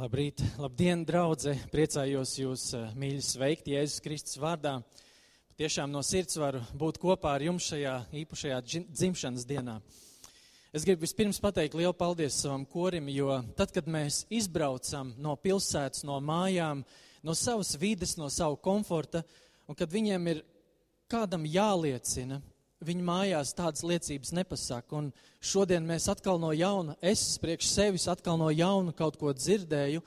Labrīt, labdien, draudze! Priecājos jūs, eh, mīļi, sveikt Jēzus Kristus vārdā. Tiešām no sirds varu būt kopā ar jums šajā īpašajā dzimšanas dienā. Es gribu vispirms pateikt lielu paldies savam korim, jo tad, kad mēs izbraucam no pilsētas, no mājām, no savas vides, no savu komforta, un kad viņiem ir kādam jāliecina, viņi mājās tādas liecības nepasaka. Un šodien mēs atkal no jauna, es priekš sevis atkal no jauna kaut ko dzirdēju,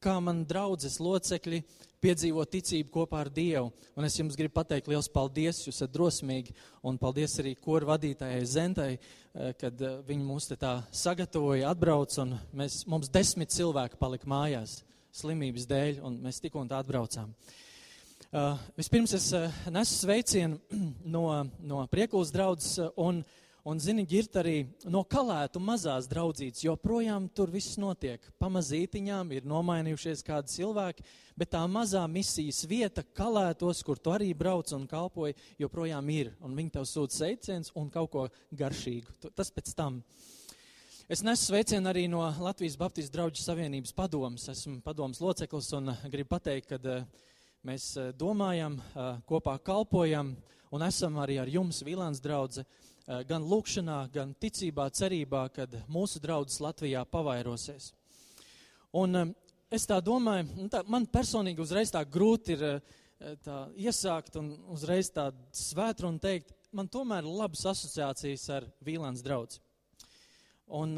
kā man draudzes locekļi piedzīvo ticību kopā ar Dievu. Un es jums gribu pateikt liels paldies, jūs esat drosmīgi, un paldies arī koru vadītājai Zentai, eh, kad eh, viņi mūs te tā sagatavoja, atbrauc, un mēs, mums desmit cilvēki palika mājās slimības dēļ, un mēs tik un tā atbraucām. Uh, Uh, vispirms es uh, nesu sveicienu no, no Priekulas draudzes uh, un, un zini, ģirt arī no kalētu mazās draudzītes, jo projām tur viss notiek. Pamazītiņām ir nomainījušies kādi cilvēki, bet tā mazā misijas vieta kalētos, kur tu arī brauc un kalpoji, joprojām ir. Un viņi tev sūta sveiciens un kaut ko garšīgu. Tas pēc tam. Es nesu sveicienu arī no Latvijas Baptistu draugu savienības padomas. Esmu padomas loceklis un gribu pateikt, ka Mēs eh, domājam, eh, kopā kalpojam un esam arī ar jums, Vīlāns draudze, eh, gan lūkšanā, gan ticībā, cerībā, kad mūsu draudzes Latvijā pavairosies. Un es tā domāju, nu tā, man personīgi uzreiz tā grūti ir tā iesākt un uzreiz tā svētru un teikt, man tomēr ir labas asociācijas ar Vīlāns draudzi. Un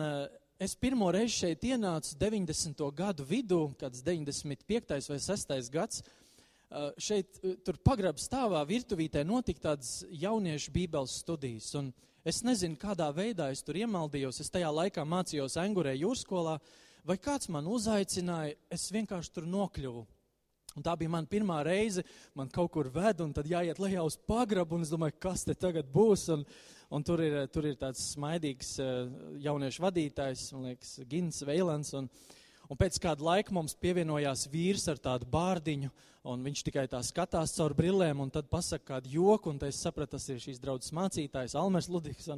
es pirmo reizi šeit ienācu 90. gadu vidū, kad 95. vai 6. gads, šeit, tur pagrab stāvā virtuvītē notika tādas jauniešu bībeles studijas. Un es nezinu, kādā veidā es tur iemaldījos. Es tajā laikā mācījos Angurē jūrskolā, vai kāds man uzaicināja, es vienkārši tur nokļuvu. Un tā bija mana pirmā reize, man kaut kur ved, un tad jāiet lejā uz pagrabu, un es domāju, kas te tagad būs. Un, un tur, ir, tur ir tāds smaidīgs jauniešu vadītājs, man liekas, Gins Veilans. Un, Un pēc kāda laika mums pievienojās vīrs ar tādu bārdiņu, un viņš tikai tā skatās caur brillēm, un tad pasaka kādu joku, un es sapratu, tas ir šīs draudzes mācītājs, Almers Ludiks.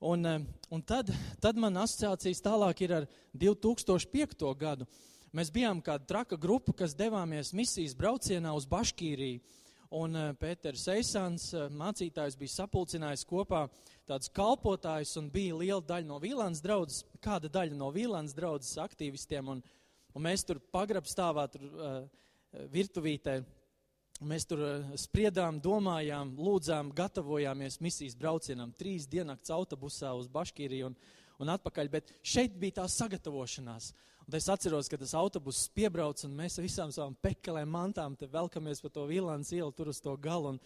Un, eh, un tad, tad man asociācijas tālāk ir ar 2005. gadu. Mēs bijām kāda traka grupa, kas devāmies misijas braucienā uz Baškīriju. Un eh, Pēters Eisans, eh, mācītājs, bija sapulcinājis kopā tādus kalpotājus un bija liela daļa no Vīlāns draudzes, kāda daļa no Vīlāns draudzes aktīvistiem. Un, un mēs tur pagrabstāvā, tur uh, virtuvītē, mēs tur uh, spriedām, domājām, lūdzām, gatavojāmies misijas braucienam. Trīs diennakts autobusā uz Baškīriju un, un atpakaļ, bet šeit bija tā sagatavošanās. Un es atceros, ka tas autobuss piebrauc un mēs visām savām pekelēm, mantām velkamies pa to Vīlāns ielu tur uz to galu un,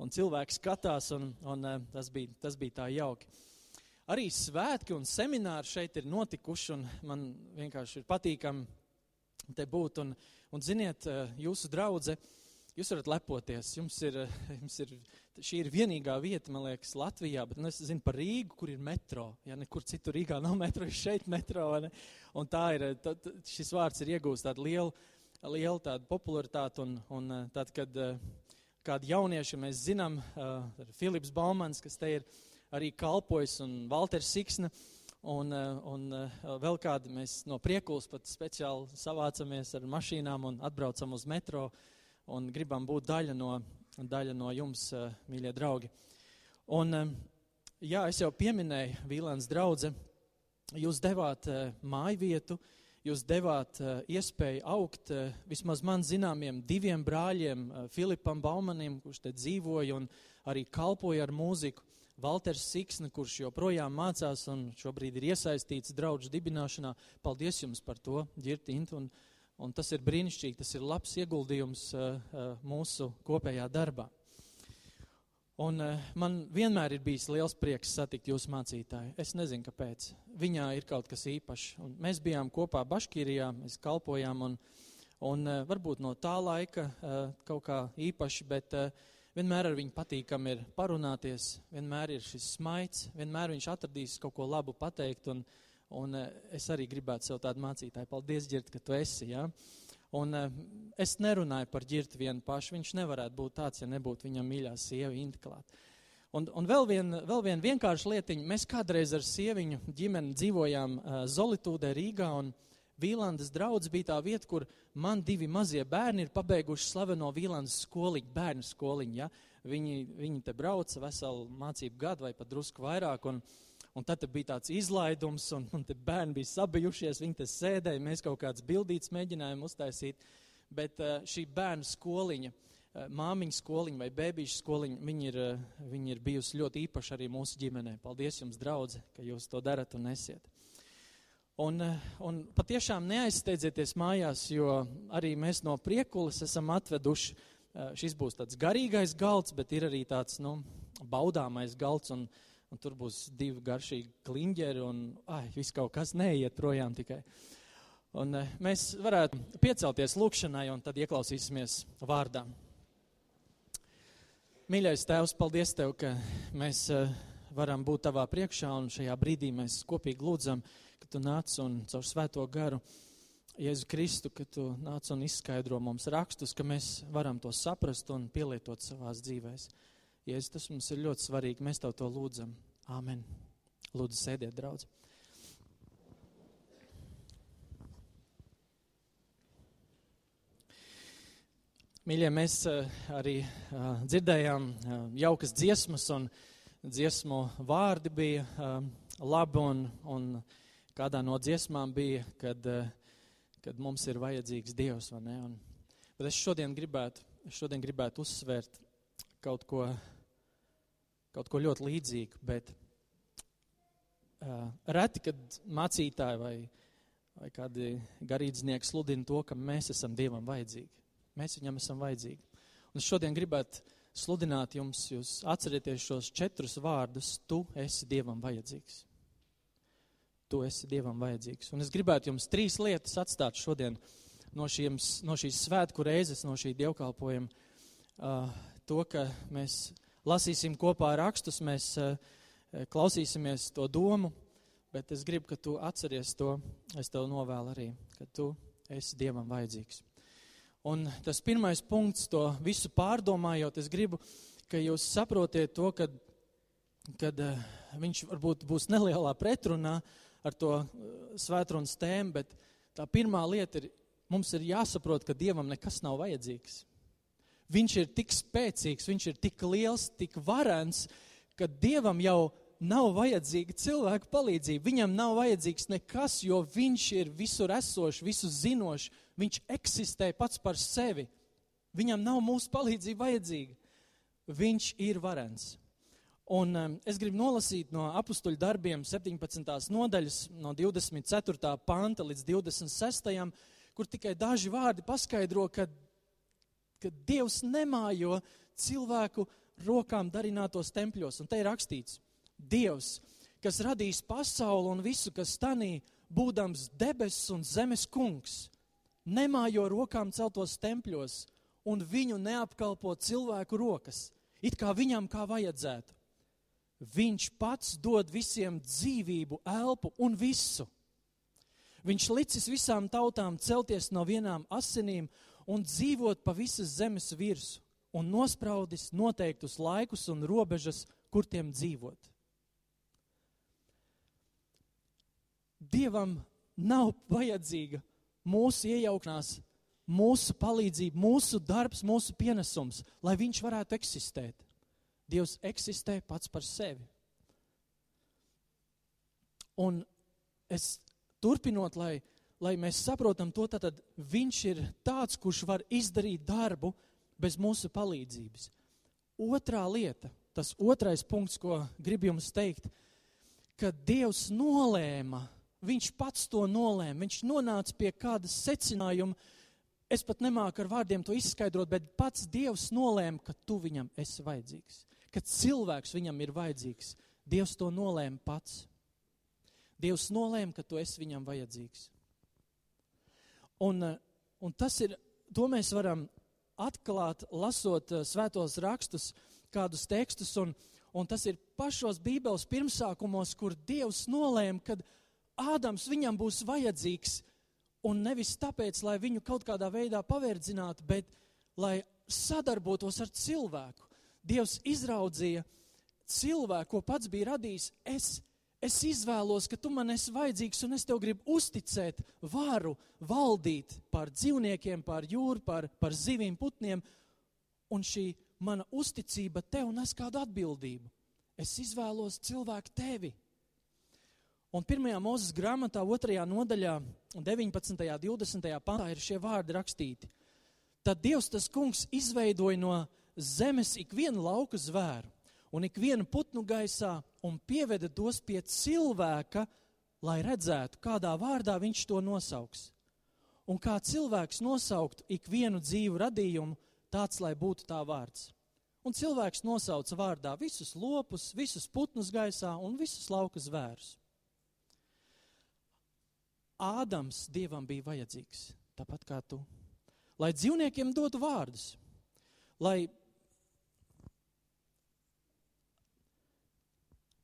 un cilvēki skatās un, un eh, tas, bija, tas bija tā jauki. Arī svētki un semināri šeit ir notikuši un man vienkārši ir patīkami te būt. Un, un ziniet, eh, jūsu draudze, jūs varat lepoties. Jums ir, eh, jums ir šī ir vienīgā vieta, man liekas, Latvijā, bet nu, es zinu par Rīgu, kur ir metro. Ja nekur citur Rīgā nav metro, ir šeit metro. Un tā ir, tad, šis vārds ir iegūst tādu lielu, lielu tādu popularitāti. Un, un tad, kad kādi jaunieši mēs zinām, Filips Baumans, kas te ir arī kalpojis, un Valters Siksna, un, un vēl kādi mēs no priekulas pat speciāli savācamies ar mašīnām un atbraucam uz metro un gribam būt daļa no daļa no jums, eh, mīļie draugi. Un, eh, jā, es jau pieminēju, Vīlēns draudze, jūs devāt eh, māju vietu, jūs devāt iespēju augt vismaz man zināmiem diviem brāļiem, Filipam Baumanim, kurš te dzīvoja un arī kalpoja ar mūziku, Valters Siksne, kurš joprojām mācās un šobrīd ir iesaistīts draudžu dibināšanā. Paldies jums par to, Girtint, un Un tas ir brīnišķīgi, tas ir labs ieguldījums uh, uh, mūsu kopējā darbā. Un uh, man vienmēr ir bijis liels prieks satikt jūsu mācītāju. Es nezinu, kāpēc. Viņā ir kaut kas īpašs. Un mēs bijām kopā Baškīrijā, mēs kalpojām, un, un varbūt no tā laika kaut kā īpaši, bet vienmēr ar viņu patīkam ir parunāties, vienmēr ir šis smaids, vienmēr viņš atradīs kaut ko labu pateikt. Un, uh, Un uh, es arī gribētu sev tādu mācītāju. Paldies, Girt, ka tu esi. Ja? Un uh, es nerunāju par ģirtu vienu pašu. Viņš nevarētu būt tāds, ja nebūtu viņam mīļā sieva Intiklāt. Un, un vēl viena vēl vien vienkārša lietiņa. Mēs kādreiz ar sieviņu ģimeni dzīvojām uh, Zolitūdē Rīgā, Vīlandes draudz bija tā vieta, kur man divi mazie bērni ir pabeiguši slaveno Vīlandes skoliņu, bērnu skoliņu. Ja? Viņi, viņi te brauca veselu mācību gadu vai pat drusku vairāk. Un, un tad bija tāds izlaidums, un, un bērni bija sabijušies, viņi te sēdēja, mēs kaut kādas bildītas mēģinājām uztaisīt. Bet uh, šī bērnu skoliņa, uh, māmiņa skoliņa vai bērnu skoliņa, viņi ir, uh, viņi ir bijusi ļoti īpaši arī mūsu ģimenē. Paldies jums, draugi, ka jūs to darat un nesiet. Un, eh, un patiešām neaizsteidzieties mājās, jo arī mēs no priekulas esam atveduši. Eh, šis būs tāds garīgais galds, bet ir arī tāds nu, baudāmais galds. Un, un tur būs divi garšīgi kliņģeri, un ai, viss kaut kas neiet projām tikai. Un eh, mēs varētu piecelties lūkšanai, un tad ieklausīsimies vārdā. Mīļais Tēvs, paldies Tev, ka mēs varam būt Tavā priekšā, un šajā brīdī mēs kopīgi lūdzam tu nāc un caur svēto garu Jēzu Kristu, ka tu nāc un izskaidro mums rakstus, ka mēs varam to saprast un pielietot savās dzīvēs. Jēzus, tas mums ir ļoti svarīgi. Mēs tev to lūdzam. Āmen. Lūdzu, sēdiet, draudz. Mīļie, mēs uh, arī uh, dzirdējām uh, jaukas dziesmas, un dziesmu vārdi bija labi, un, un kādā no dziesmām bija, kad, eh, kad mums ir vajadzīgs Dievs, bet es šodien gribētu, es šodien gribētu uzsvērt kaut ko, kaut ko ļoti līdzīgu, bet uh, reti, kad mācītāji vai, vai kādi garīdznieki sludina to, ka mēs esam Dievam vajadzīgi. Mēs viņam esam vajadzīgi. Un šodien gribētu sludināt jums, jūs atcerieties šos četrus vārdus, tu esi Dievam vajadzīgs tu esi Dievam vajadzīgs. Un es gribētu jums trīs lietas atstāt šodien no, šiem, no šīs svētku reizes, no šī dievkalpojuma. Uh, to, ka mēs lasīsim kopā rakstus, mēs uh, klausīsimies to domu, bet es gribu, ka tu atceries to, es tev novēlu arī, ka tu esi Dievam vajadzīgs. Un tas pirmais punkts, to visu pārdomājot, es gribu, ka jūs saprotiet to, ka, kad uh, viņš varbūt būs nelielā pretrunā ar to uh, svētrunas tēmu, bet tā pirmā lieta ir, mums ir jāsaprot, ka Dievam nekas nav vajadzīgs. Viņš ir tik spēcīgs, viņš ir tik liels, tik varens, ka Dievam jau nav vajadzīga cilvēku palīdzība. Viņam nav vajadzīgs nekas, jo viņš ir visur esošs, visu zinošs. Viņš eksistē pats par sevi. Viņam nav mūsu palīdzība vajadzīga. Viņš ir varens. Un um, es gribu nolasīt no apakstuļu darbiem 17. nodaļas, no 24. panta līdz 26. kur tikai daži vārdi paskaidro, ka, ka Dievs nemājo cilvēku rokām darinātos tempļos. Un te ir rakstīts, Dievs, kas radīs pasauli un visu, kas tanī, būdams debesis un zemes kungs, nemājo rokām celtos tempļos un viņu neapkalpo cilvēku rokas, it kā viņam kā vajadzētu Viņš pats dod visiem dzīvību, elpu un visu. Viņš licis visām tautām celties no vienām asinīm un dzīvot pa visas zemes virsmu un nospraudis noteiktus laikus un robežas, kur tiem dzīvot. Dievam nav vajadzīga mūsu iejaukšanās, mūsu palīdzība, mūsu darbs, mūsu pienesums, lai viņš varētu eksistēt. Dievs eksistē pats par sevi. Un es turpinot, lai, lai mēs saprotam to, tad viņš ir tāds, kurš var izdarīt darbu bez mūsu palīdzības. Otrā lieta, tas otrais punkts, ko gribu jums teikt, ka Dievs nolēma, viņš pats to nolēma, viņš nonāca pie kāda secinājuma, es pat nemāku ar vārdiem to izskaidrot, bet pats Dievs nolēma, ka tu viņam esi vajadzīgs ka cilvēks viņam ir vajadzīgs. Dievs to nolēma pats. Dievs nolēma, ka tu esi viņam vajadzīgs. Un, eh, un tas ir, to mēs varam atklāt, lasot eh, svētos rakstus, kādus tekstus, un, un tas ir pašos Bībeles pirmsākumos, kur Dievs nolēma, ka Ādams viņam būs vajadzīgs, un nevis tāpēc, lai viņu kaut kādā veidā pavērdzinātu, bet lai sadarbotos ar cilvēku. Dievs izraudzīja cilvēku, ko pats bija radījis. Es, Es izvēlos, ka tu man esi vajadzīgs, un es tev gribu uzticēt varu valdīt pār dzīvniekiem, pār jūru, pār, pār zivīm, putniem. Un šī mana uzticība tev nes kādu atbildību. Es izvēlos cilvēku tevi. Un pirmajā mūzes grāmatā, otrajā nodaļā, 19. un 20. pantā ir šie vārdi rakstīti. Tad Dievs tas kungs izveidoja no zemes ikvienu lauku zvēru un ikvienu putnu gaisā un pieveda tos pie cilvēka, lai redzētu, kādā vārdā viņš to nosauks. Un kā cilvēks nosauktu ikvienu dzīvu radījumu, tāds lai būtu tā vārds. Un cilvēks nosauca vārdā visus lopus, visus putnus gaisā un visus lauka zvērus. Ādams dievam bija vajadzīgs, tāpat kā tu. Lai dzīvniekiem dotu vārdus, lai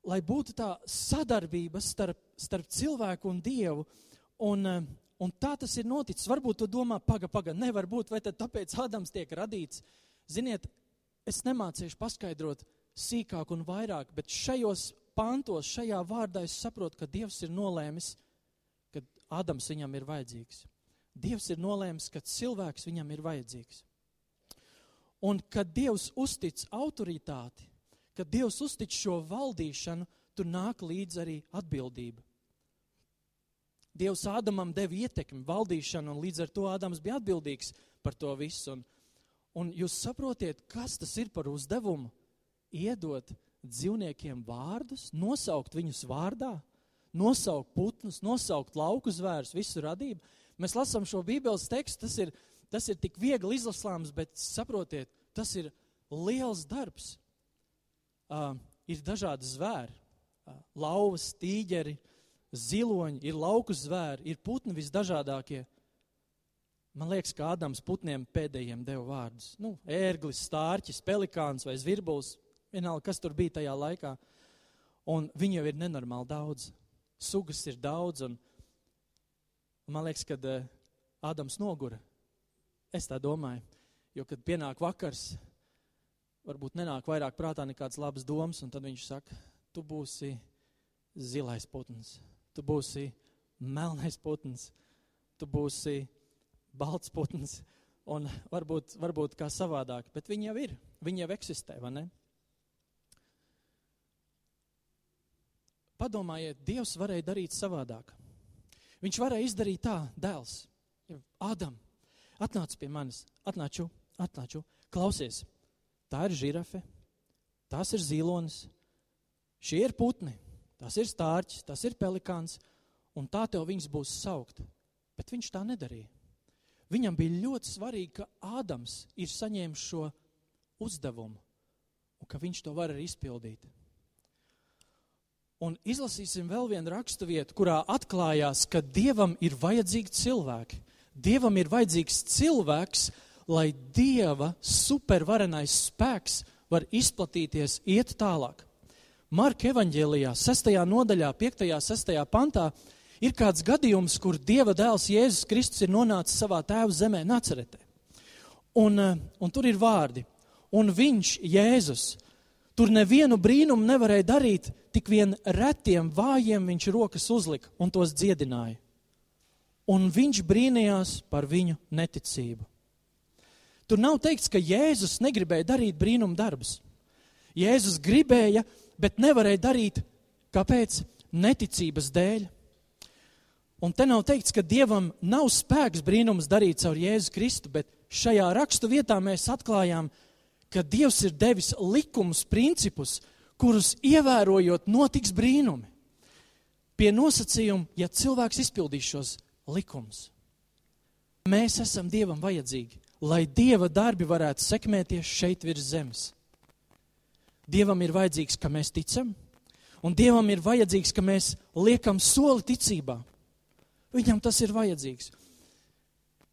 lai būtu tā sadarbība starp, starp cilvēku un dievu. Un, eh, un tā tas ir noticis. Varbūt tu domā, paga, paga, nevar būt, vai tad tāpēc Ādams tiek radīts. Ziniet, es nemācīšu paskaidrot sīkāk un vairāk, bet šajos pantos, šajā vārdā es saprotu, ka Dievs ir nolēmis, ka Ādams viņam ir vajadzīgs. Dievs ir nolēmis, ka cilvēks viņam ir vajadzīgs. Un kad Dievs uztic autoritāti, kad Dievs uztic šo valdīšanu, tur nāk līdz arī atbildība. Dievs Ādamam deva ietekmi, valdīšanu, un līdz ar to Ādams bija atbildīgs par to visu. Un, un jūs saprotiet, kas tas ir par uzdevumu? Iedot dzīvniekiem vārdus, nosaukt viņus vārdā, nosaukt putnus, nosaukt lauku zvērus, visu radību. Mēs lasām šo Bībeles tekstu, tas ir, tas ir tik viegli izlasāms, bet saprotiet, tas ir liels darbs uh, ir dažādi zvēri. Uh, lauvas, tīģeri, ziloņi, ir lauku zvēri, ir putni visdažādākie. Man liekas, ka Ādams putniem pēdējiem deva vārdus. Nu, ērglis, stārķis, pelikāns vai zvirbulis. Vienalga, kas tur bija tajā laikā. Un viņu jau ir nenormāli daudz. Sugas ir daudz. Un, un man liekas, ka uh, Ādams nogura. Es tā domāju. Jo, kad pienāk vakars, varbūt nenāk vairāk prātā nekādas labas domas, un tad viņš saka, tu būsi zilais putns, tu būsi melnais putns, tu būsi balts putns, un varbūt, varbūt kā savādāk, bet viņi jau ir, viņi jau eksistē, vai ne? Padomājiet, Dievs varēja darīt savādāk. Viņš varēja izdarīt tā, dēls, Ādam, atnāc pie manis, atnāču, atnāču, klausies, tā ir žirafe, tas ir zilonis, šie ir putni, tas ir stārķis, tas ir pelikāns, un tā tev viņas būs saukt. Bet viņš tā nedarīja. Viņam bija ļoti svarīgi, ka Ādams ir saņēmis šo uzdevumu un ka viņš to var arī izpildīt. Un izlasīsim vēl vienu rakstu vietu, kurā atklājās, ka Dievam ir vajadzīgi cilvēki. Dievam ir vajadzīgs cilvēks, lai Dieva supervarenais spēks var izplatīties, iet tālāk. Marka evanģēlijā, 6. nodaļā, 5. un 6. pantā ir kāds gadījums, kur Dieva dēls Jēzus Kristus ir nonācis savā tēva zemē, Nacaretē. Un, eh, un tur ir vārdi, un viņš, Jēzus, tur nevienu brīnumu nevarēja darīt, tik vien retiem vājiem viņš rokas uzlika un tos dziedināja. Un viņš brīnījās par viņu neticību. Tur nav teikts, ka Jēzus negribēja darīt brīnumu darbus. Jēzus gribēja, bet nevarēja darīt. Kāpēc? Neticības dēļ. Un te nav teikts, ka Dievam nav spēks brīnums darīt caur Jēzu Kristu, bet šajā rakstu vietā mēs atklājām, ka Dievs ir devis likumus, principus, kurus ievērojot notiks brīnumi. Pie nosacījuma, ja cilvēks izpildīs šos likumus. Mēs esam Dievam vajadzīgi lai Dieva darbi varētu sekmēties šeit virs zemes. Dievam ir vajadzīgs, ka mēs ticam, un Dievam ir vajadzīgs, ka mēs liekam soli ticībā. Viņam tas ir vajadzīgs.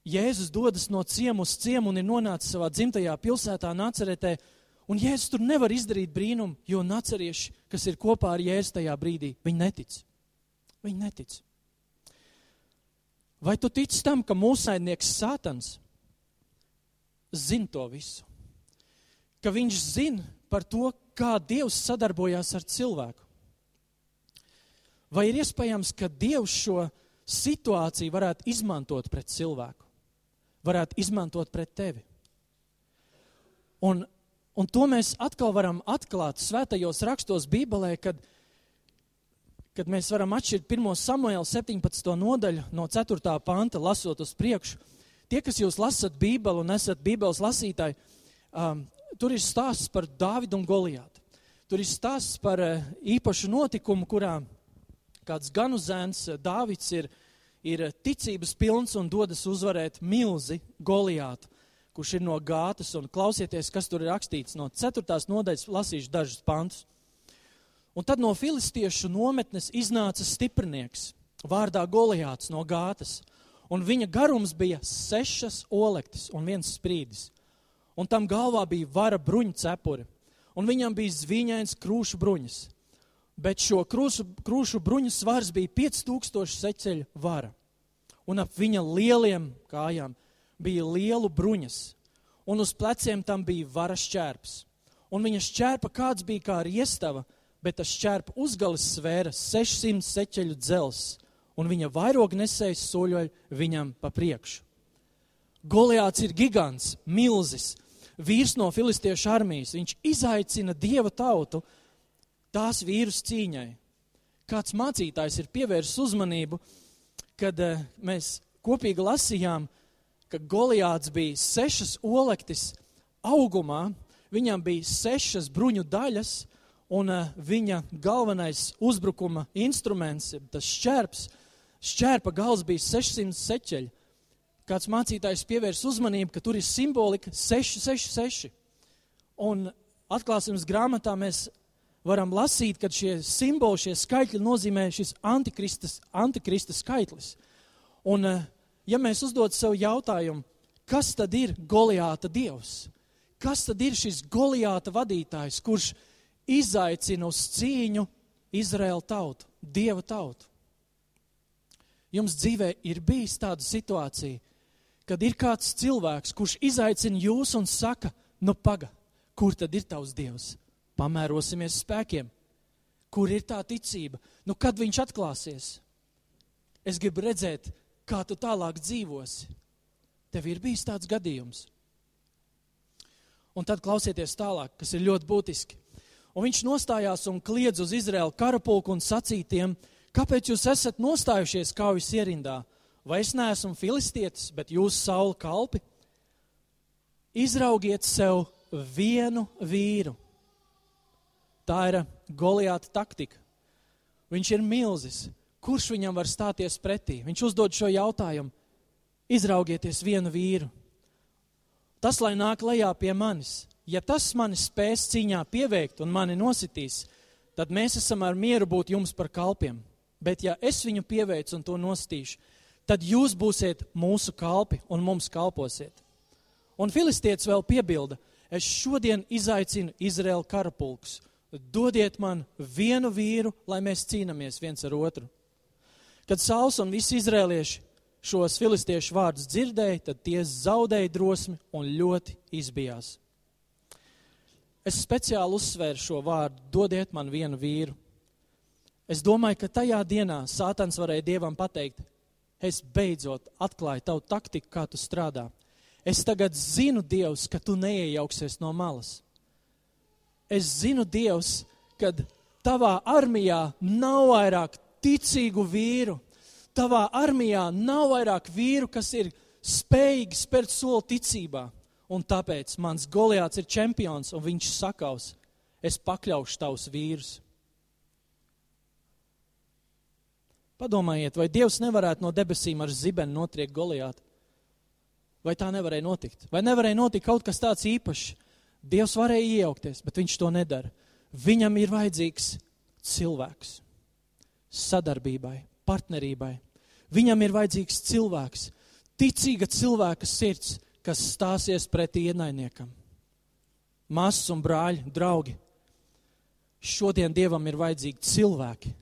Jēzus dodas no ciemu uz ciemu un ir nonācis savā dzimtajā pilsētā, Naceretē, un Jēzus tur nevar izdarīt brīnumu, jo nacerieši, kas ir kopā ar Jēzu tajā brīdī, viņi netic. Viņi netic. Vai tu tici tam, ka mūsainieks Sātans zina to visu. Ka viņš zina par to, kā Dievs sadarbojās ar cilvēku. Vai ir iespējams, ka Dievs šo situāciju varētu izmantot pret cilvēku, varētu izmantot pret tevi? Un, un to mēs atkal varam atklāt svētajos rakstos Bībelē, kad, kad mēs varam atšķirt 1. Samuēlu 17. nodaļu no 4. panta, lasot uz priekšu. Tie, kas jūs lasat Bībeli un esat Bībeles lasītāji, um, tur ir stāsts par Dāvidu un Goliātu. Tur ir stāsts par uh, īpašu notikumu, kurā kāds ganu zēns uh, Dāvids ir, ir ticības pilns un dodas uzvarēt milzi Goliātu kurš ir no gātas, un klausieties, kas tur ir rakstīts no 4. nodaļas, lasīšu dažus pantus. Un tad no filistiešu nometnes iznāca stiprinieks, vārdā Goliāts no gātas, un viņa garums bija sešas olektis un viens sprīdis, un tam galvā bija vara bruņu cepuri, un viņam bija zviņains krūšu bruņas, bet šo krūšu, krūšu bruņu svars bija 5000 seceļu vara, un ap viņa lieliem kājām bija lielu bruņas, un uz pleciem tam bija varas šķērps. Un viņa šķērpa kāds bija kā riestava, bet tas šķērpa uzgalis svēra 600 seķeļu dzels, un viņa vairoga nesējs soļoja viņam pa priekšu. Goliāts ir gigants, milzis, vīrs no filistiešu armijas. Viņš izaicina dieva tautu tās vīrus cīņai. Kāds mācītājs ir pievērsis uzmanību, kad uh, mēs kopīgi lasījām ka Goliāts bija sešas olektis augumā, viņam bija sešas bruņu daļas, un uh, viņa galvenais uzbrukuma instruments, tas šķērps, šķērpa gals bija 600 seķeļi. Kāds mācītājs pievērs uzmanību, ka tur ir simbolika 666. Un atklāsmes grāmatā mēs varam lasīt, ka šie simboli, šie skaitļi nozīmē šis antikristas, antikrista skaitlis. Un uh, ja mēs uzdod sev jautājumu, kas tad ir Goliāta dievs? Kas tad ir šis Goliāta vadītājs, kurš izaicina uz cīņu Izraēlu tautu, Dieva tautu? Jums dzīvē ir bijis tāda situācija, kad ir kāds cilvēks, kurš izaicina jūs un saka, nu paga, kur tad ir tavs dievs? Pamērosimies spēkiem. Kur ir tā ticība? Nu, kad viņš atklāsies? Es gribu redzēt, kā tu tālāk dzīvosi. Tev ir bijis tāds gadījums. Un tad klausieties tālāk, kas ir ļoti būtiski. Un viņš nostājās un kliedz uz Izraēlu karapulku un sacītiem, kāpēc jūs esat nostājušies kaujas ierindā? Vai es neesmu filistietis, bet jūs saula kalpi? Izraugiet sev vienu vīru. Tā ir Goliāta taktika. Viņš ir milzis, kurš viņam var stāties pretī? Viņš uzdod šo jautājumu. Izraugieties vienu vīru. Tas, lai nāk lejā pie manis, ja tas mani spēs cīņā pieveikt un mani nositīs, tad mēs esam ar mieru būt jums par kalpiem. Bet ja es viņu pieveicu un to nostīšu, tad jūs būsiet mūsu kalpi un mums kalposiet. Un filistietis vēl piebilda, es šodien izaicinu Izraēlu karapulkus. Dodiet man vienu vīru, lai mēs cīnāmies viens ar otru. Kad Sauls un visi izrēlieši šos filistiešu vārdus dzirdēja, tad tie zaudēja drosmi un ļoti izbijās. Es speciāli uzsvēru šo vārdu, dodiet man vienu vīru. Es domāju, ka tajā dienā Sātans varēja Dievam pateikt, es beidzot atklāju tavu taktiku, kā tu strādā. Es tagad zinu, Dievs, ka tu neiejauksies no malas. Es zinu, Dievs, ka tavā armijā nav vairāk ticīgu vīru. Tavā armijā nav vairāk vīru, kas ir spējīgi spērt soli ticībā. Un tāpēc mans Goliāts ir čempions, un viņš sakaus, es pakļaušu tavus vīrus. Padomājiet, vai Dievs nevarētu no debesīm ar zibeni notriekt Goliātu? Vai tā nevarēja notikt? Vai nevarēja notikt kaut kas tāds īpašs? Dievs varēja iejaukties, bet viņš to nedara. Viņam ir vajadzīgs cilvēks sadarbībai, partnerībai. Viņam ir vajadzīgs cilvēks, ticīga cilvēka sirds, kas stāsies pretī ienaidniekam. Māsas un brāļi, draugi, šodien Dievam ir vajadzīgi cilvēki.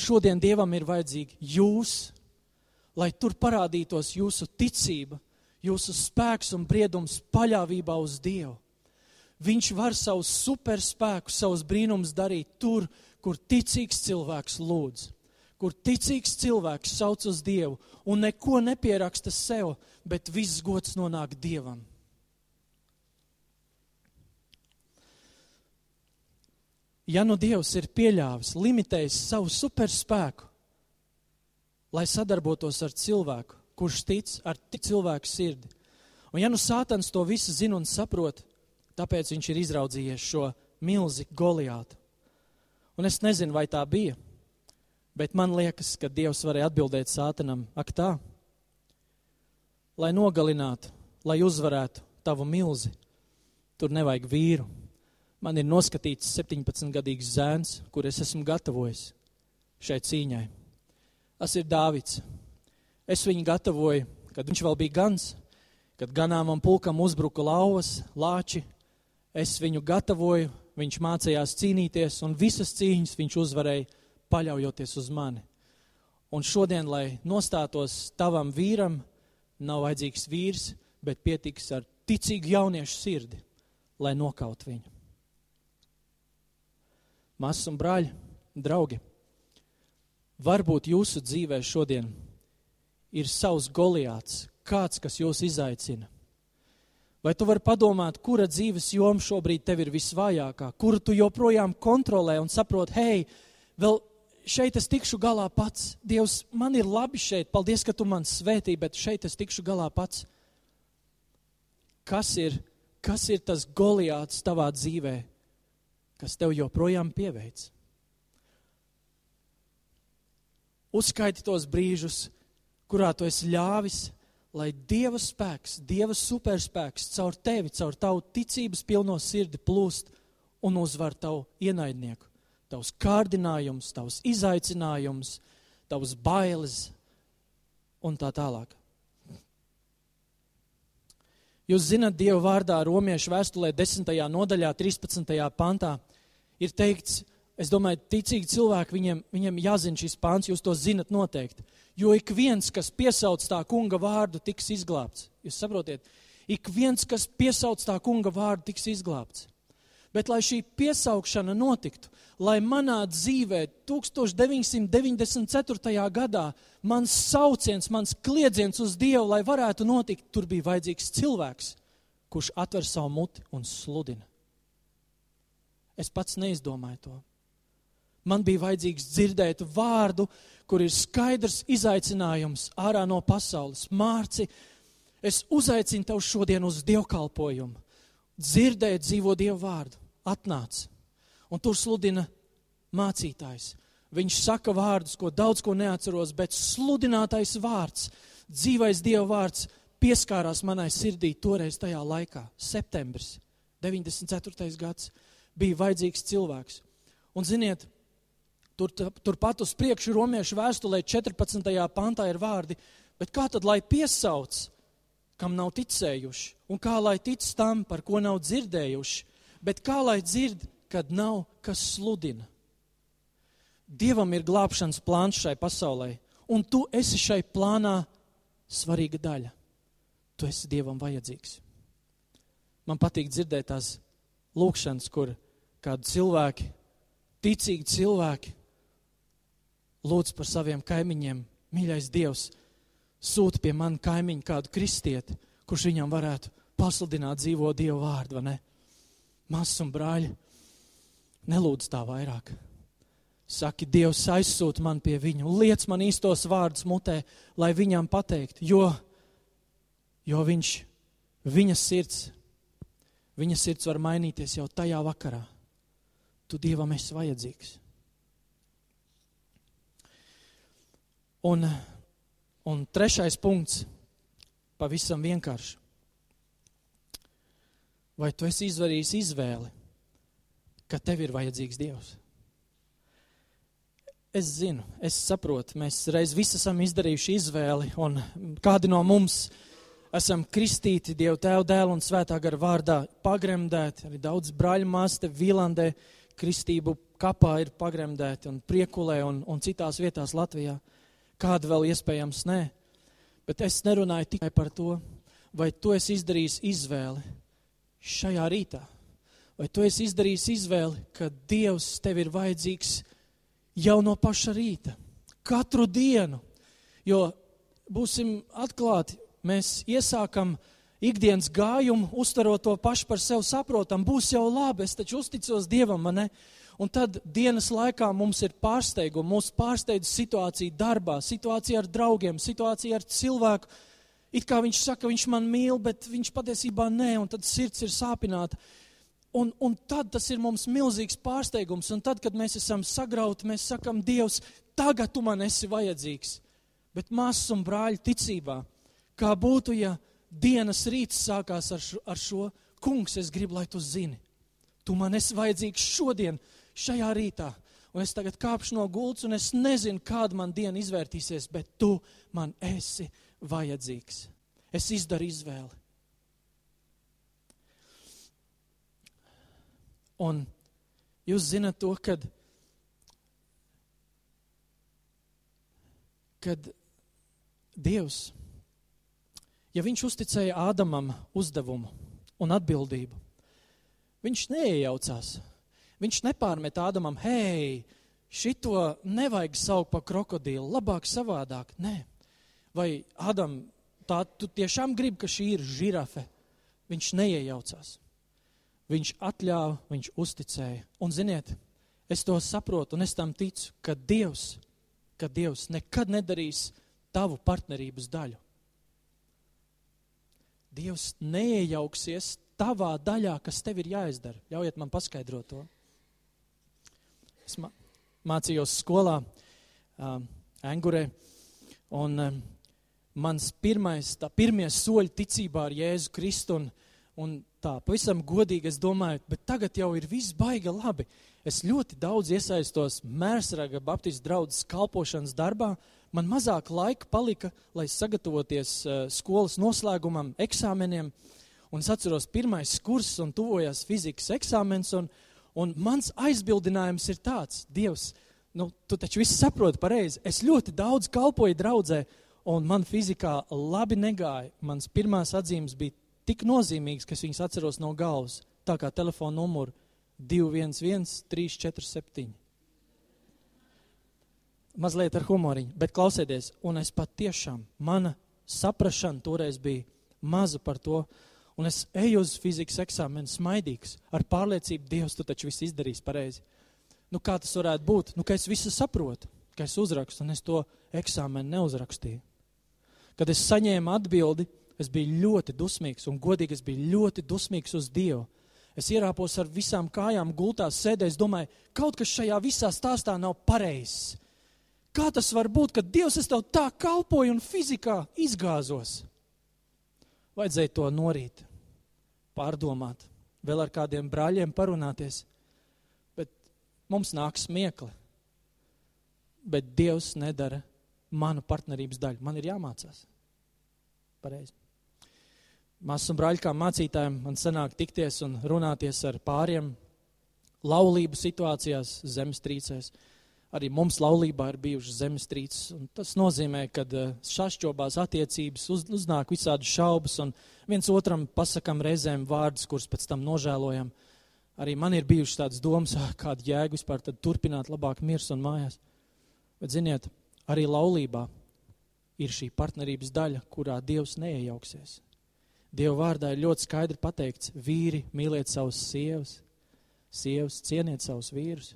Šodien Dievam ir vajadzīgi jūs, lai tur parādītos jūsu ticība, jūsu spēks un briedums paļāvībā uz Dievu. Viņš var savus superspēkus, savus brīnumus darīt tur, kur ticīgs cilvēks lūdz, kur ticīgs cilvēks sauc uz Dievu un neko nepieraksta sev, bet viss gods nonāk Dievam. Ja nu Dievs ir pieļāvis, limitējis savu superspēku, lai sadarbotos ar cilvēku, kurš tic ar cilvēku sirdi, un ja nu Sātans to visu zina un saprot, tāpēc viņš ir izraudzījies šo milzi Goliātu. Un es nezinu, vai tā bija, bet man liekas, ka Dievs varēja atbildēt Sātanam, ak tā, lai nogalinātu, lai uzvarētu tavu milzi, tur nevajag vīru. Man ir noskatīts 17-gadīgs zēns, kur es esmu gatavojis šai cīņai. Tas ir Dāvids. Es viņu gatavoju, kad viņš vēl bija gans, kad ganāmam pulkam uzbruka lauvas, lāči. Es viņu gatavoju, viņš mācījās cīnīties, un visas cīņas viņš uzvarēja, paļaujoties uz mani. Un šodien, lai nostātos tavam vīram, nav vajadzīgs vīrs, bet pietiks ar ticīgu jauniešu sirdi, lai nokaut viņu. Māsas un brāļi, draugi, varbūt jūsu dzīvē šodien ir savs goliāts, kāds, kas jūs izaicina Vai tu vari padomāt, kura dzīves joma šobrīd tev ir visvājākā, kuru tu joprojām kontrolē un saproti, hei, vēl šeit es tikšu galā pats. Dievs, man ir labi šeit, paldies, ka tu man svētī, bet šeit es tikšu galā pats. Kas ir, kas ir tas goliāts tavā dzīvē, kas tev joprojām pieveic? Uzskaiti tos brīžus, kurā tu esi ļāvis lai Dieva spēks, Dieva superspēks caur tevi, caur tavu ticības pilno sirdi plūst un uzvar tavu ienaidnieku. Tavs kārdinājums, tavs izaicinājums, tavs bailes un tā tālāk. Jūs zināt, Dieva vārdā romiešu vēstulē 10. nodaļā, 13. pantā ir teikts, es domāju, ticīgi cilvēki, viņiem, viņiem jāzina šis pāns, jūs to zinat noteikti. Jo ik viens, kas piesauc tā kunga vārdu, tiks izglābts. Jūs saprotiet? Ik viens, kas piesauc tā kunga vārdu, tiks izglābts. Bet, lai šī piesaukšana notiktu, lai manā dzīvē 1994. gadā mans sauciens, mans kliedziens uz Dievu, lai varētu notikt, tur bija vajadzīgs cilvēks, kurš atver savu muti un sludina. Es pats neizdomāju to. Man bija vajadzīgs dzirdēt vārdu, kur ir skaidrs izaicinājums ārā no pasaules. Mārci, es uzaicinu tev šodien uz dievkalpojumu. Dzirdēt dzīvo dievu vārdu. Atnāc. Un tur sludina mācītājs. Viņš saka vārdus, ko daudz ko neatceros, bet sludinātais vārds, dzīvais dieva vārds pieskārās manai sirdī toreiz tajā laikā, septembris, 94. gads, bija vajadzīgs cilvēks. Un ziniet, Tur, turpat uz priekšu romiešu vēstulē 14. pantā ir vārdi, bet kā tad lai piesauc, kam nav ticējuši, un kā lai tic tam, par ko nav dzirdējuši, bet kā lai dzird, kad nav kas sludina. Dievam ir glābšanas plāns šai pasaulē, un tu esi šai plānā svarīga daļa. Tu esi Dievam vajadzīgs. Man patīk dzirdēt tās lūkšanas, kur kādi cilvēki, ticīgi cilvēki, lūdz par saviem kaimiņiem, mīļais Dievs, sūta pie man kaimiņu kādu kristieti, kurš viņam varētu pasludināt dzīvo Dievu vārdu, vai ne? Māsas un brāļi, nelūdz tā vairāk. Saki, Dievs aizsūta man pie viņa un liec man īstos vārdus mutē, lai viņam pateikt, jo, jo viņš, viņa sirds, viņa sirds var mainīties jau tajā vakarā. Tu Dievam esi vajadzīgs. Un, un trešais punkts, pavisam vienkārši. Vai tu esi izdarījis izvēli, ka tev ir vajadzīgs Dievs? Es zinu, es saprotu, mēs reiz visi esam izdarījuši izvēli, un kādi no mums esam kristīti Dievu Tēvu, Dēlu un Svētā gara vārdā pagremdēti. Arī daudz brāļu māste Vīlandē kristību kapā ir pagremdēti un priekulē un, un citās vietās Latvijā. Kāda vēl iespējams nē. Bet es nerunāju tikai par to, vai tu esi izdarījis izvēli šajā rītā. Vai tu esi izdarījis izvēli, ka Dievs tev ir vajadzīgs jau no paša rīta, Katru dienu. Jo būsim atklāti, mēs iesākam ikdienas gājumu, uztarot to pašu par sevi saprotam, būs jau labi, es taču uzticos Dievam, man ne? Un tad dienas laikā mums ir pārsteigumi, mūs pārsteidz situācija darbā, situācija ar draugiem, situācija ar cilvēku. It kā viņš saka, viņš man mīl, bet viņš patiesībā nē, un tad sirds ir sāpināta. Un, un tad tas ir mums milzīgs pārsteigums. Un tad, kad mēs esam sagrauti, mēs sakam, Dievs, tagad tu man esi vajadzīgs. Bet māsas un brāļi ticībā, kā būtu, ja dienas rīts sākās ar šo, ar šo kungs, es gribu, lai tu zini. Tu man esi vajadzīgs šodien, šajā rītā. Un es tagad kāpšu no gultas, un es nezinu, kāda man diena izvērtīsies, bet tu man esi vajadzīgs. Es izdaru izvēli. Un jūs zinat to, kad, kad Dievs, ja viņš uzticēja Ādamam uzdevumu un atbildību, viņš neiejaucās. Viņš nepārmet Ādamam, hei, šito nevajag saukt par krokodilu, labāk savādāk. Nē, vai Ādam, tā tu tiešām gribi, ka šī ir žirafe? Viņš neiejaucās. Viņš atļāva, viņš uzticēja. Un ziniet, es to saprotu un es tam ticu, ka Dievs, ka Dievs nekad nedarīs tavu partnerības daļu. Dievs neiejauksies tavā daļā, kas tev ir jāizdara. Ļaujiet man paskaidrot to. Es mācījos skolā, um, Angurē, un um, mans pirmais, tā pirmie soļi ticībā ar Jēzu Kristu un, un tā, pavisam godīgi es domāju, bet tagad jau ir viss baiga labi. Es ļoti daudz iesaistos Mērsraga Baptistu draudzes kalpošanas darbā. Man mazāk laika palika, lai sagatavoties uh, skolas noslēgumam, eksāmeniem. Un es atceros, pirmais kurs un tuvojās fizikas eksāmens. Un, un mans aizbildinājums ir tāds, Dievs, nu, tu taču viss saproti pareizi. Es ļoti daudz kalpoju draudzē, un man fizikā labi negāja. Mans pirmās atzīmes bija tik nozīmīgs, ka es viņus atceros no galvas, tā kā telefona numuru 211, 347. Mazliet ar humoriņu, bet klausieties, un es patiešām, mana saprašana toreiz bija maza par to, un es eju uz fizikas eksāmenu smaidīgs, ar pārliecību, Dievs, tu taču viss izdarīs pareizi. Nu, kā tas varētu būt? Nu, ka es visu saprotu, ka es uzrakstu, un es to eksāmenu neuzrakstīju. Kad es saņēmu atbildi, Es biju ļoti dusmīgs, un godīgi es biju ļoti dusmīgs uz Dievu. Es ierāpos ar visām kājām gultās, sēdēju, domāju, kaut kas šajā visā stāstā nav pareizs. Kā tas var būt, ka Dievs es tev tā kalpoju un fizikā izgāzos? Vajadzēja to norīt, pārdomāt, vēl ar kādiem brāļiem parunāties, bet mums nāk smiekli. Bet Dievs nedara manu partnerības daļu. Man ir jāmācās. Pareizi. Māsas un brāļi, kā mācītājiem, man sanāk tikties un runāties ar pāriem laulību situācijās, zemestrīcēs. Arī mums laulībā ir bijušas zemestrīces. Tas nozīmē, ka eh, šašķobās attiecības uz, uznāk visādi šaubas un viens otram pasakam reizēm vārdus, kurus pēc tam nožēlojam. Arī man ir bijušas tādas domas, ah, kāda jēga vispār turpināt labāk mirs un mājās. Bet ziniet, arī laulībā ir šī partnerības daļa, kurā Dievs neiejauksies. Dieva vārdā ir ļoti skaidri pateikts, vīri mīliet savus sievas, sievas cieniet savus vīrus.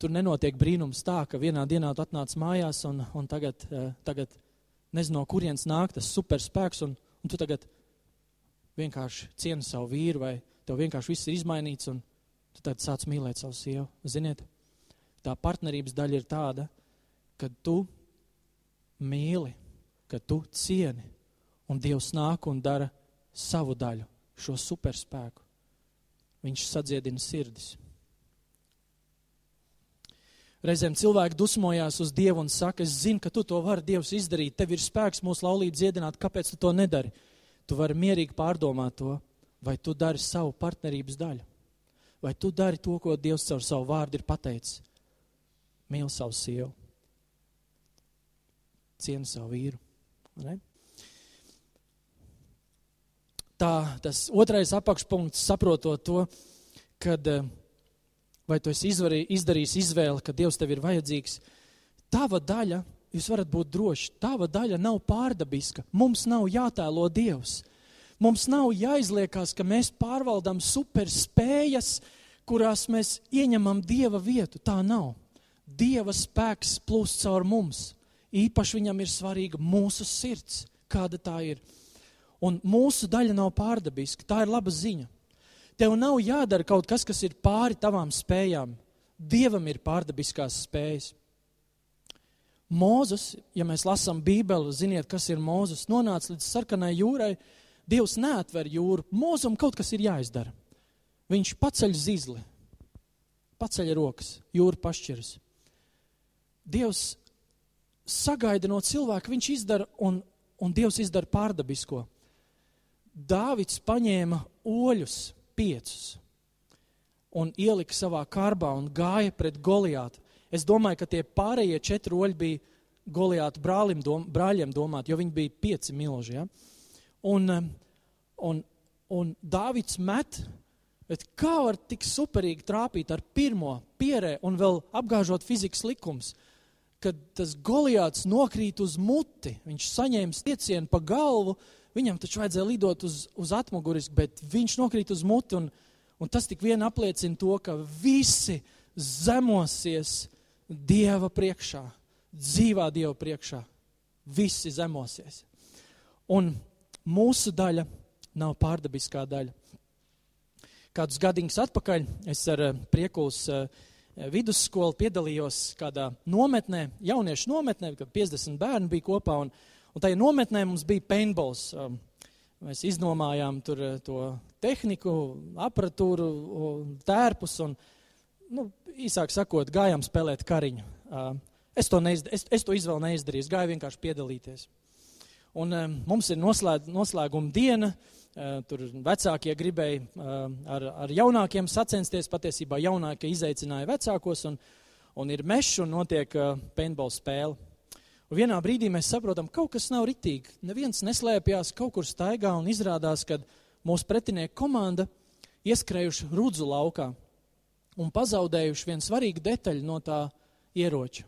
Tur nenotiek brīnums tā, ka vienā dienā tu atnāc mājās un, un tagad, uh, tagad nezinu, no kurienes nāk tas superspēks, un, un tu tagad vienkārši cieni savu vīru, vai tev vienkārši viss ir izmainīts, un tu tad sāc mīlēt savu sievu. Ziniet, tā partnerības daļa ir tāda, ka tu mīli, ka tu cieni, Un Dievs nāk un dara savu daļu, šo superspēku. Viņš sadziedina sirdis. Reizēm cilvēki dusmojās uz Dievu un saka, es zinu, ka tu to vari Dievs izdarīt, tev ir spēks mūsu laulīt dziedināt, kāpēc tu to nedari? Tu vari mierīgi pārdomāt to, vai tu dari savu partnerības daļu, vai tu dari to, ko Dievs caur savu vārdu ir pateicis. Mīl savu sievu, cienu savu vīru. Ne? tā, tas otrais apakšpunkts, saprotot to, kad eh, vai tu esi izvarī, izdarījis izvēli, ka Dievs tev ir vajadzīgs, tava daļa, jūs varat būt droši, tava daļa nav pārdabiska. Mums nav jātēlo Dievs. Mums nav jāizliekās, ka mēs pārvaldām superspējas, kurās mēs ieņemam Dieva vietu. Tā nav. Dieva spēks plūst caur mums. Īpaši viņam ir svarīga mūsu sirds, kāda tā ir. Un mūsu daļa nav pārdabiska. Tā ir laba ziņa. Tev nav jādara kaut kas, kas ir pāri tavām spējām. Dievam ir pārdabiskās spējas. Mūzes, ja mēs lasām Bībeli, ziniet, kas ir Mūzes, nonāca līdz sarkanai jūrai. Dievs neatver jūru. Mūzum kaut kas ir jāizdara. Viņš paceļ zizli, paceļ rokas, jūra pašķiras. Dievs sagaida no cilvēka, viņš izdara, un, un Dievs izdara pārdabisko. Dāvids paņēma oļus, piecus, un ielika savā kārbā un gāja pret Goliātu. Es domāju, ka tie pārējie četri oļi bija Goliāta brālim, dom, brāļiem domāti, jo viņi bija pieci milži. Ja? Un, um, un, un Dāvids met, bet kā var tik superīgi trāpīt ar pirmo pierē un vēl apgāžot fizikas likums, kad tas Goliāts nokrīt uz muti, viņš saņēma stiecienu pa galvu, Viņam taču vajadzēja lidot uz, uz atmuguris, bet viņš nokrīt uz muti. Un, un tas tik vien apliecina to, ka visi zemosies Dieva priekšā, dzīvā Dieva priekšā. Visi zemosies. Un mūsu daļa nav pārdabiskā daļa. Kādus gadīgus atpakaļ es ar eh, priekuls uh, vidusskolu piedalījos kādā nometnē, jauniešu nometnē, kad 50 bērni bija kopā. Un, uh, Un tajā nometnē mums bija paintballs. Um, mēs iznomājām tur uh, to tehniku, aparatūru, tērpus un, nu, īsāk sakot, gājām spēlēt kariņu. Uh, es to, neizd, es, es to izvēlu neizdarīju, es gāju vienkārši piedalīties. Un um, mums ir noslēd, noslēguma diena, uh, tur vecākie gribēja ar, ar jaunākiem sacensties, patiesībā jaunākie izaicināja vecākos, un, un ir mešs un notiek paintball spēle. Un vienā brīdī mēs saprotam, ka kaut kas nav ritīgi. Neviens neslēpjas, kaut kur staigā un izrādās, ka mūsu pretinieku komanda ieskrējuši rudzu laukā un pazaudējuši vienu svarīgu detaļu no tā ieroča,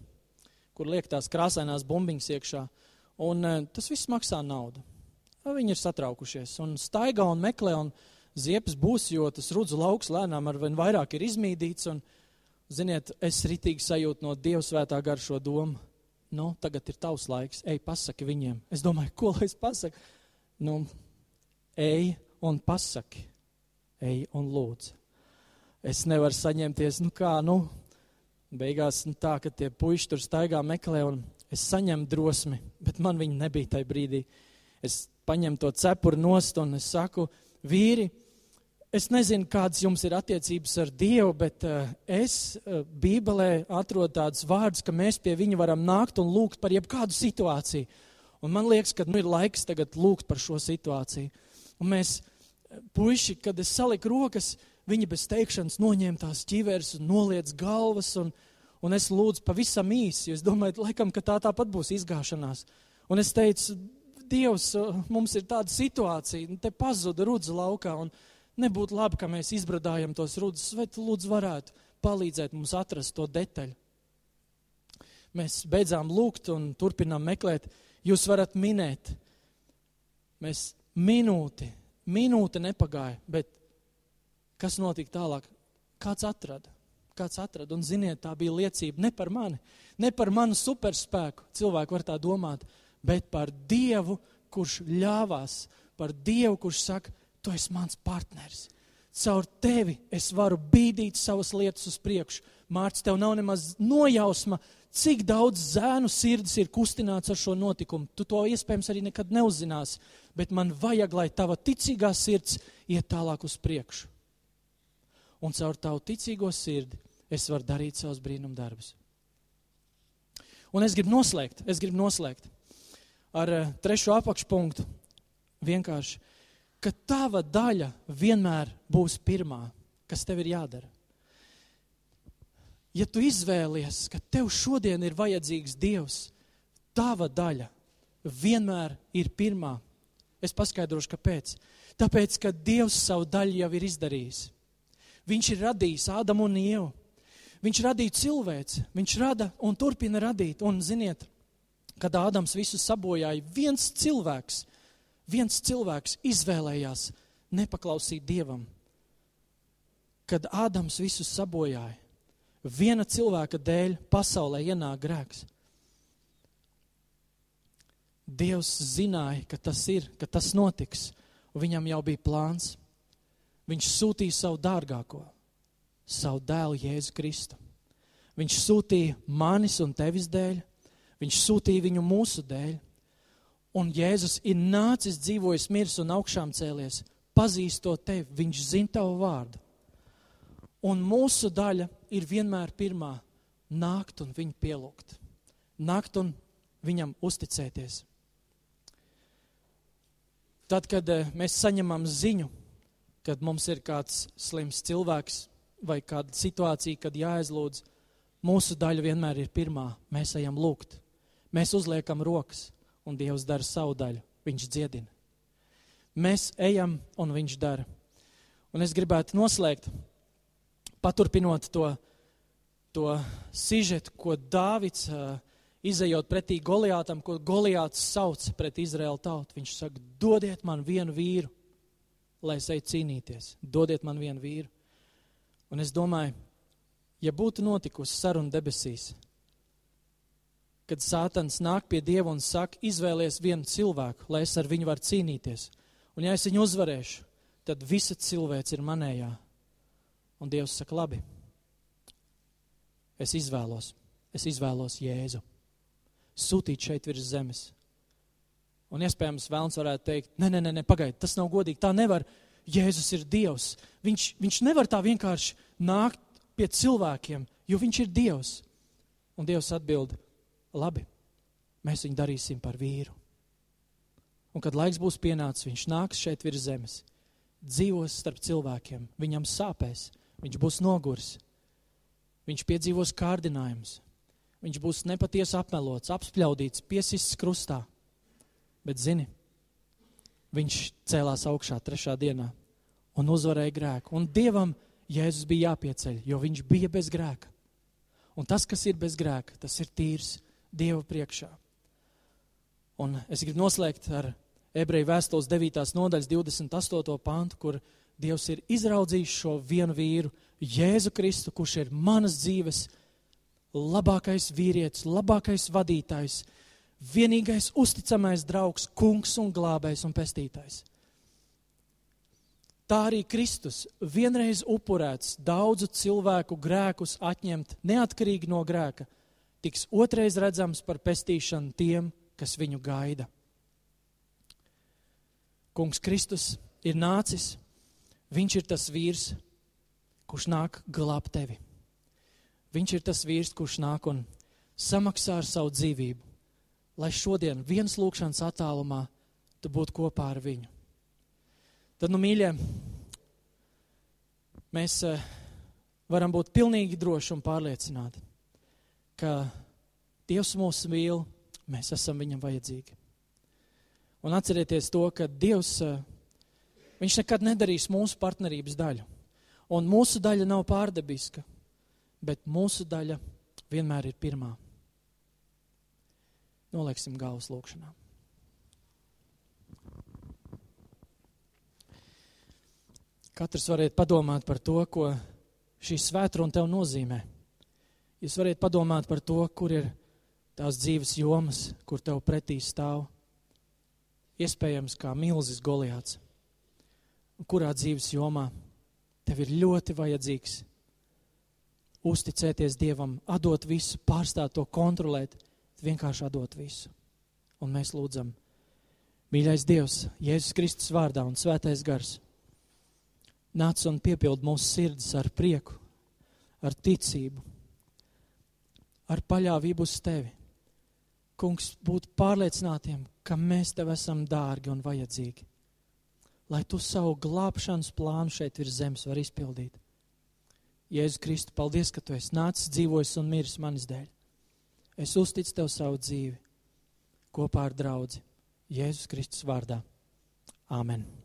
kur liek tās krāsainās bumbiņas iekšā. Un e, tas viss maksā naudu. Viņi ir satraukušies un staigā un meklē, un ziepes būs, jo tas rudzu lauks lēnām ar vien vairāk ir izmīdīts. Un, ziniet, es ritīgi sajūtu no Dieva svētā gar šo domu nu, tagad ir tavs laiks, ej, pasaki viņiem. Es domāju, ko lai es pasaku? Nu, ej un pasaki, ej un lūdzu. Es nevaru saņemties, nu kā, nu, beigās nu, tā, ka tie puiši tur staigā meklē un es saņemu drosmi, bet man viņa nebija tajā brīdī. Es paņemu to cepuru nost un es saku, vīri, Es nezinu, kādas jums ir attiecības ar Dievu, bet uh, es uh, Bībelē atrodu tādus vārdus, ka mēs pie viņa varam nākt un lūgt par jebkādu situāciju. Un man liekas, ka nu, ir laiks tagad lūgt par šo situāciju. Un mēs, eh, puiši, kad es saliku rokas, viņi bez teikšanas noņēma tās ķiveres un noliec galvas, un, un es lūdzu pavisam īsi, jo es domāju, laikam, ka tā tāpat būs izgāšanās. Un es teicu, Dievs, mums ir tāda situācija, nu, te pazuda rudza laukā. Un, nebūtu labi, ka mēs izbradājam tos rudus, tu lūdzu varētu palīdzēt mums atrast to detaļu. Mēs beidzām lūgt un turpinām meklēt. Jūs varat minēt. Mēs minūti, minūte nepagāja, bet kas notika tālāk? Kāds atrada? Kāds atrada? Un ziniet, tā bija liecība ne par mani, ne par manu superspēku. Cilvēki var tā domāt, bet par Dievu, kurš ļāvās, par Dievu, kurš saka, tu esi mans partneris. Caur tevi es varu bīdīt savas lietas uz priekšu. Mārcis, tev nav nemaz nojausma, cik daudz zēnu sirdis ir kustināts ar šo notikumu. Tu to iespējams arī nekad neuzzināsi, bet man vajag, lai tava ticīgā sirds iet tālāk uz priekšu. Un caur tavu ticīgo sirdi es varu darīt savus brīnumdarbus. Un es gribu noslēgt, es gribu noslēgt ar uh, trešo apakšpunktu. Vienkārši ka tava daļa vienmēr būs pirmā, kas tev ir jādara. Ja tu izvēlies, ka tev šodien ir vajadzīgs Dievs, tava daļa vienmēr ir pirmā. Es paskaidrošu, kāpēc. Tāpēc, ka Dievs savu daļu jau ir izdarījis. Viņš ir radījis Ādamu un Ievu. Viņš radīja cilvēci, viņš rada un turpina radīt. Un, ziniet, kad Ādams visu sabojāja, viens cilvēks, viens cilvēks izvēlējās nepaklausīt Dievam. Kad Ādams visu sabojāja, viena cilvēka dēļ pasaulē ienāk grēks. Dievs zināja, ka tas ir, ka tas notiks, viņam jau bija plāns. Viņš sūtīja savu dārgāko, savu dēlu Jēzu Kristu. Viņš sūtīja manis un tevis dēļ, viņš sūtīja viņu mūsu dēļ. Un Jēzus ir nācis, dzīvojis, miris un augšām cēlies, pazīstot tevi, viņš zina tavu vārdu. Un mūsu daļa ir vienmēr pirmā - nākt un viņu pielūgt, nākt un viņam uzticēties. Tad, kad eh, mēs saņemam ziņu, kad mums ir kāds slims cilvēks vai kāda situācija, kad jāaizlūdz, mūsu daļa vienmēr ir pirmā. Mēs ejam lūgt, mēs uzliekam rokas, un Dievs dara savu daļu. Viņš dziedina. Mēs ejam, un Viņš dara. Un es gribētu noslēgt, paturpinot to, to sižetu, ko Dāvids izējot pretī Goliātam, ko Goliāts sauc pret Izraēlu tautu. Viņš saka, dodiet man vienu vīru, lai es eju cīnīties. Dodiet man vienu vīru. Un es domāju, ja būtu notikusi saruna debesīs, kad Sātans nāk pie Dieva un saka, izvēlies vienu cilvēku, lai es ar viņu varu cīnīties, un ja es viņu uzvarēšu, tad visa cilvēce ir manējā. Un Dievs saka, labi, es izvēlos, es izvēlos Jēzu sūtīt šeit virs zemes. Un iespējams, Vēlns varētu teikt, nē, nē, nē, pagaidi, tas nav godīgi, tā nevar. Jēzus ir Dievs. Viņš, viņš nevar tā vienkārši nākt pie cilvēkiem, jo viņš ir Dievs. Un Dievs atbild, labi, mēs viņu darīsim par vīru. Un kad laiks būs pienācis, viņš nāks šeit virs zemes, dzīvos starp cilvēkiem, viņam sāpēs, viņš būs noguris, viņš piedzīvos kārdinājumus, viņš būs nepatiesi apmelots, apspļaudīts, piesists krustā. Bet zini, viņš cēlās augšā trešā dienā un uzvarēja grēku. Un Dievam Jēzus bija jāpieceļ, jo viņš bija bez grēka. Un tas, kas ir bez grēka, tas ir tīrs Dieva priekšā. Un es gribu noslēgt ar ebreju vēstules 9. nodaļas 28. pantu, kur Dievs ir izraudzījis šo vienu vīru, Jēzu Kristu, kurš ir manas dzīves labākais vīrietis, labākais vadītājs, vienīgais uzticamais draugs, kungs un glābējs un pestītājs. Tā arī Kristus vienreiz upurēts daudzu cilvēku grēkus atņemt neatkarīgi no grēka, tiks otrais redzams par pestīšanu tiem, kas viņu gaida. Kungs Kristus ir nācis, viņš ir tas vīrs, kurš nāk glābt tevi. Viņš ir tas vīrs, kurš nāk un samaksā ar savu dzīvību, lai šodien viens lūkšanas attālumā tu būtu kopā ar viņu. Tad, nu, mīļie, mēs uh, varam būt pilnīgi droši un pārliecināti, ka Dievs mūs mīl, mēs esam viņam vajadzīgi. Un atcerieties to, ka Dievs, uh, viņš nekad nedarīs mūsu partnerības daļu. Un mūsu daļa nav pārdabiska bet mūsu daļa vienmēr ir pirmā. Nolieksim galvas lūkšanā. Katrs varētu padomāt par to, ko šī svētruna tev nozīmē. Jūs varat padomāt par to, kur ir tās dzīves jomas, kur tev pretī stāv. Iespējams, kā milzis Goliāts. Kurā dzīves jomā tev ir ļoti vajadzīgs uzticēties Dievam, atdot visu, pārstāt to kontrolēt, vienkārši atdot visu. Un mēs lūdzam, mīļais Dievs, Jēzus Kristus vārdā un svētais gars, nāc un piepild mūsu sirdis ar prieku, ar ticību, ar paļāvību uz Tevi. Kungs, būt pārliecinātiem, ka mēs Tev esam dārgi un vajadzīgi, lai Tu savu glābšanas plānu šeit virs zemes var izpildīt. Jēzus Kristu, paldies, ka tu esi nācis, dzīvojis un miris manis dēļ. Es uzticu tev savu dzīvi kopā ar draugu Jēzus Kristus vārdā. Āmen!